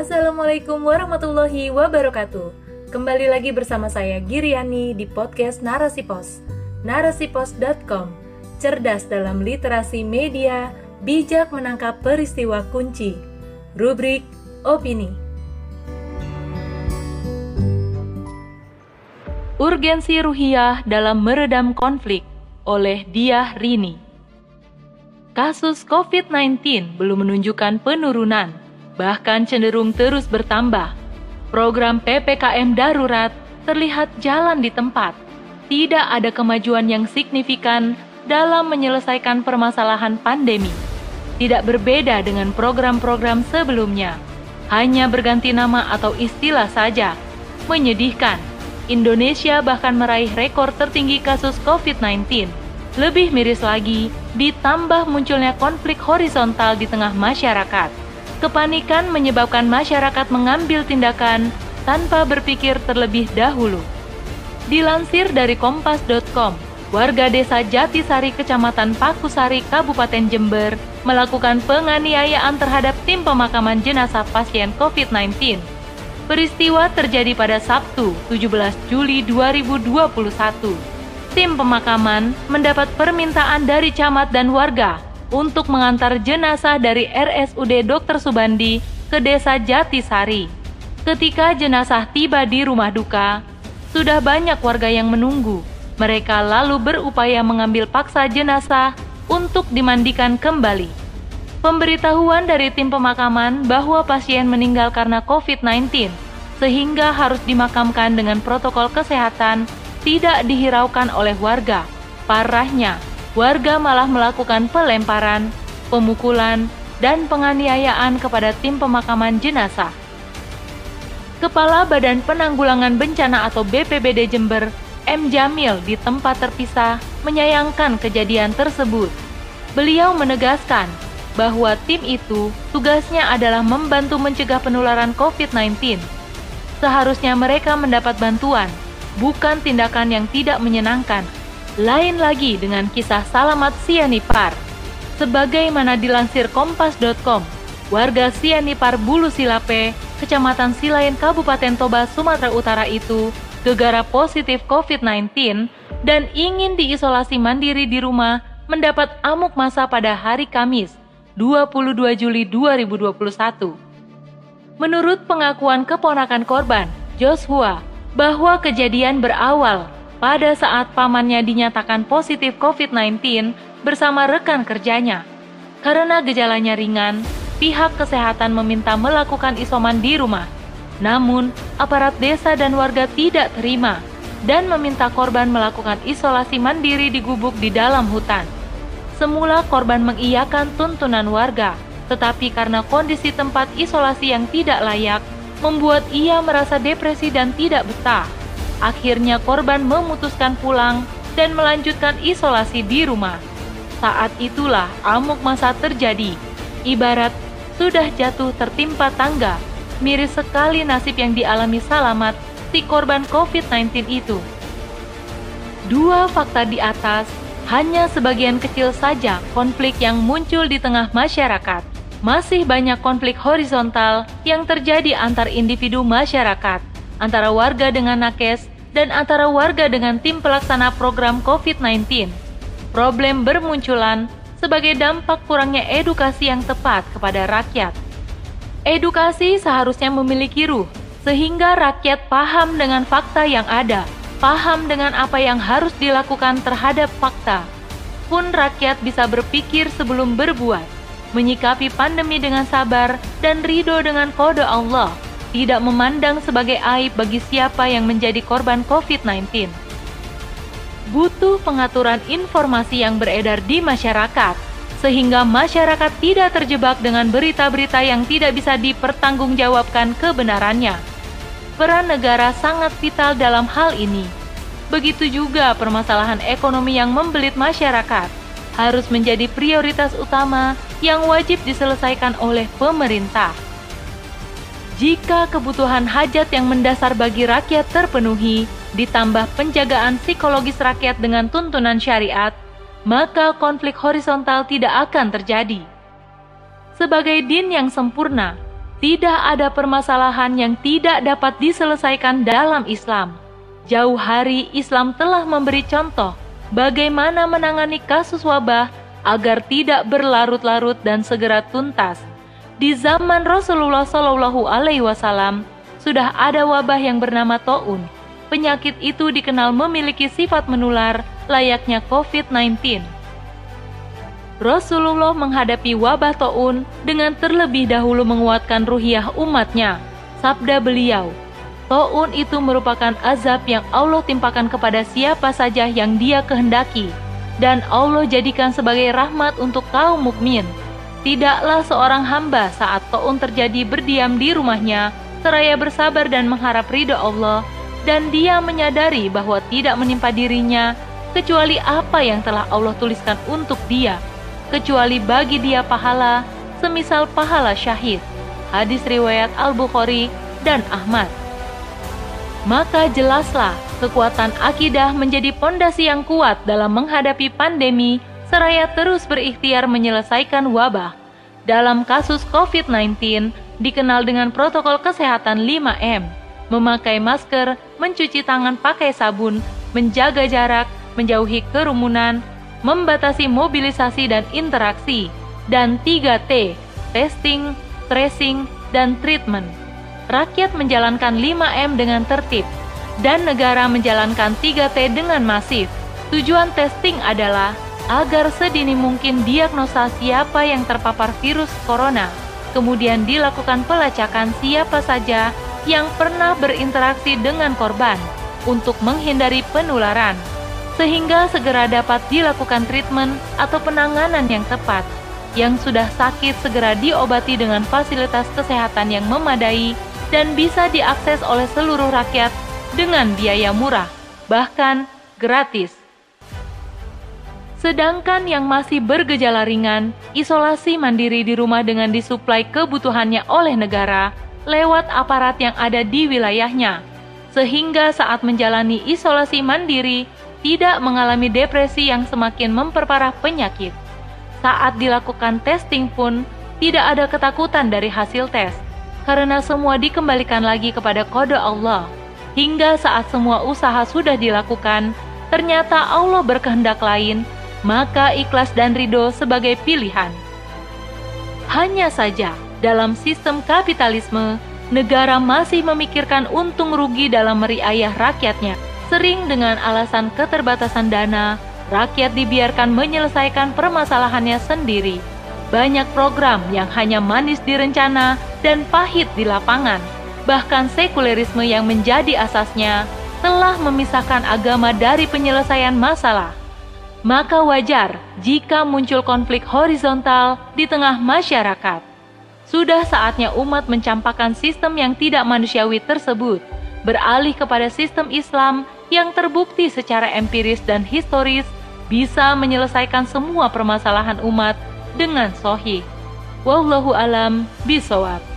Assalamualaikum warahmatullahi wabarakatuh. Kembali lagi bersama saya Giriani di podcast Narasi Pos. Narasipos.com. Cerdas dalam literasi media, bijak menangkap peristiwa kunci. Rubrik opini. Urgensi Ruhiyah dalam Meredam Konflik oleh Diah Rini. Kasus COVID-19 belum menunjukkan penurunan, bahkan cenderung terus bertambah. Program PPKM darurat terlihat jalan di tempat. Tidak ada kemajuan yang signifikan dalam menyelesaikan permasalahan pandemi. Tidak berbeda dengan program-program sebelumnya, hanya berganti nama atau istilah saja. Menyedihkan, Indonesia bahkan meraih rekor tertinggi kasus COVID-19 lebih miris lagi, ditambah munculnya konflik horizontal di tengah masyarakat. Kepanikan menyebabkan masyarakat mengambil tindakan tanpa berpikir terlebih dahulu. Dilansir dari kompas.com, warga desa Jatisari, Kecamatan Pakusari, Kabupaten Jember, melakukan penganiayaan terhadap tim pemakaman jenazah pasien COVID-19. Peristiwa terjadi pada Sabtu, 17 Juli 2021 tim pemakaman mendapat permintaan dari camat dan warga untuk mengantar jenazah dari RSUD Dr. Subandi ke desa Jatisari. Ketika jenazah tiba di rumah duka, sudah banyak warga yang menunggu. Mereka lalu berupaya mengambil paksa jenazah untuk dimandikan kembali. Pemberitahuan dari tim pemakaman bahwa pasien meninggal karena COVID-19, sehingga harus dimakamkan dengan protokol kesehatan tidak dihiraukan oleh warga. Parahnya, warga malah melakukan pelemparan, pemukulan, dan penganiayaan kepada tim pemakaman jenazah. Kepala Badan Penanggulangan Bencana atau BPBD Jember, M. Jamil di tempat terpisah menyayangkan kejadian tersebut. Beliau menegaskan bahwa tim itu tugasnya adalah membantu mencegah penularan COVID-19. Seharusnya mereka mendapat bantuan, bukan tindakan yang tidak menyenangkan. Lain lagi dengan kisah Salamat Sianipar. Sebagaimana dilansir kompas.com, warga Sianipar Bulu Silape, Kecamatan Silain Kabupaten Toba, Sumatera Utara itu gegara positif COVID-19 dan ingin diisolasi mandiri di rumah mendapat amuk masa pada hari Kamis, 22 Juli 2021. Menurut pengakuan keponakan korban, Joshua, bahwa kejadian berawal pada saat pamannya dinyatakan positif COVID-19 bersama rekan kerjanya. Karena gejalanya ringan, pihak kesehatan meminta melakukan isoman di rumah. Namun, aparat desa dan warga tidak terima dan meminta korban melakukan isolasi mandiri di gubuk di dalam hutan. Semula korban mengiyakan tuntunan warga, tetapi karena kondisi tempat isolasi yang tidak layak, membuat ia merasa depresi dan tidak betah. Akhirnya korban memutuskan pulang dan melanjutkan isolasi di rumah. Saat itulah amuk masa terjadi. Ibarat sudah jatuh tertimpa tangga, miris sekali nasib yang dialami Salamat si korban COVID-19 itu. Dua fakta di atas hanya sebagian kecil saja konflik yang muncul di tengah masyarakat masih banyak konflik horizontal yang terjadi antar individu masyarakat, antara warga dengan nakes, dan antara warga dengan tim pelaksana program COVID-19. Problem bermunculan sebagai dampak kurangnya edukasi yang tepat kepada rakyat. Edukasi seharusnya memiliki ruh, sehingga rakyat paham dengan fakta yang ada, paham dengan apa yang harus dilakukan terhadap fakta. Pun rakyat bisa berpikir sebelum berbuat menyikapi pandemi dengan sabar dan ridho dengan kode Allah, tidak memandang sebagai aib bagi siapa yang menjadi korban COVID-19. Butuh pengaturan informasi yang beredar di masyarakat, sehingga masyarakat tidak terjebak dengan berita-berita yang tidak bisa dipertanggungjawabkan kebenarannya. Peran negara sangat vital dalam hal ini. Begitu juga permasalahan ekonomi yang membelit masyarakat harus menjadi prioritas utama yang wajib diselesaikan oleh pemerintah. Jika kebutuhan hajat yang mendasar bagi rakyat terpenuhi, ditambah penjagaan psikologis rakyat dengan tuntunan syariat, maka konflik horizontal tidak akan terjadi. Sebagai din yang sempurna, Tidak ada permasalahan yang tidak dapat diselesaikan dalam Islam. Jauh hari Islam telah memberi contoh bagaimana menangani kasus wabah agar tidak berlarut-larut dan segera tuntas. Di zaman Rasulullah Shallallahu Alaihi Wasallam sudah ada wabah yang bernama taun. Penyakit itu dikenal memiliki sifat menular layaknya COVID-19. Rasulullah menghadapi wabah taun dengan terlebih dahulu menguatkan ruhiyah umatnya. Sabda beliau, Taun itu merupakan azab yang Allah timpakan kepada siapa saja yang dia kehendaki, dan Allah jadikan sebagai rahmat untuk kaum mukmin. Tidaklah seorang hamba saat taun terjadi berdiam di rumahnya, seraya bersabar dan mengharap ridho Allah, dan dia menyadari bahwa tidak menimpa dirinya kecuali apa yang telah Allah tuliskan untuk dia kecuali bagi dia pahala, semisal pahala syahid. Hadis riwayat Al-Bukhari dan Ahmad. Maka jelaslah kekuatan akidah menjadi pondasi yang kuat dalam menghadapi pandemi seraya terus berikhtiar menyelesaikan wabah. Dalam kasus COVID-19 dikenal dengan protokol kesehatan 5M, memakai masker, mencuci tangan pakai sabun, menjaga jarak, menjauhi kerumunan, membatasi mobilisasi dan interaksi, dan 3T, testing, tracing, dan treatment. Rakyat menjalankan 5M dengan tertib, dan negara menjalankan 3T dengan masif. Tujuan testing adalah agar sedini mungkin diagnosa siapa yang terpapar virus corona, kemudian dilakukan pelacakan siapa saja yang pernah berinteraksi dengan korban untuk menghindari penularan sehingga segera dapat dilakukan treatment atau penanganan yang tepat. Yang sudah sakit segera diobati dengan fasilitas kesehatan yang memadai dan bisa diakses oleh seluruh rakyat dengan biaya murah, bahkan gratis. Sedangkan yang masih bergejala ringan, isolasi mandiri di rumah dengan disuplai kebutuhannya oleh negara lewat aparat yang ada di wilayahnya, sehingga saat menjalani isolasi mandiri tidak mengalami depresi yang semakin memperparah penyakit. Saat dilakukan testing pun, tidak ada ketakutan dari hasil tes, karena semua dikembalikan lagi kepada kode Allah. Hingga saat semua usaha sudah dilakukan, ternyata Allah berkehendak lain, maka ikhlas dan ridho sebagai pilihan. Hanya saja, dalam sistem kapitalisme, negara masih memikirkan untung rugi dalam meriayah rakyatnya Sering dengan alasan keterbatasan dana, rakyat dibiarkan menyelesaikan permasalahannya sendiri. Banyak program yang hanya manis direncana dan pahit di lapangan. Bahkan sekulerisme yang menjadi asasnya telah memisahkan agama dari penyelesaian masalah. Maka wajar jika muncul konflik horizontal di tengah masyarakat. Sudah saatnya umat mencampakkan sistem yang tidak manusiawi tersebut, beralih kepada sistem Islam yang terbukti secara empiris dan historis bisa menyelesaikan semua permasalahan umat dengan sohih. Wallahu alam bisawab.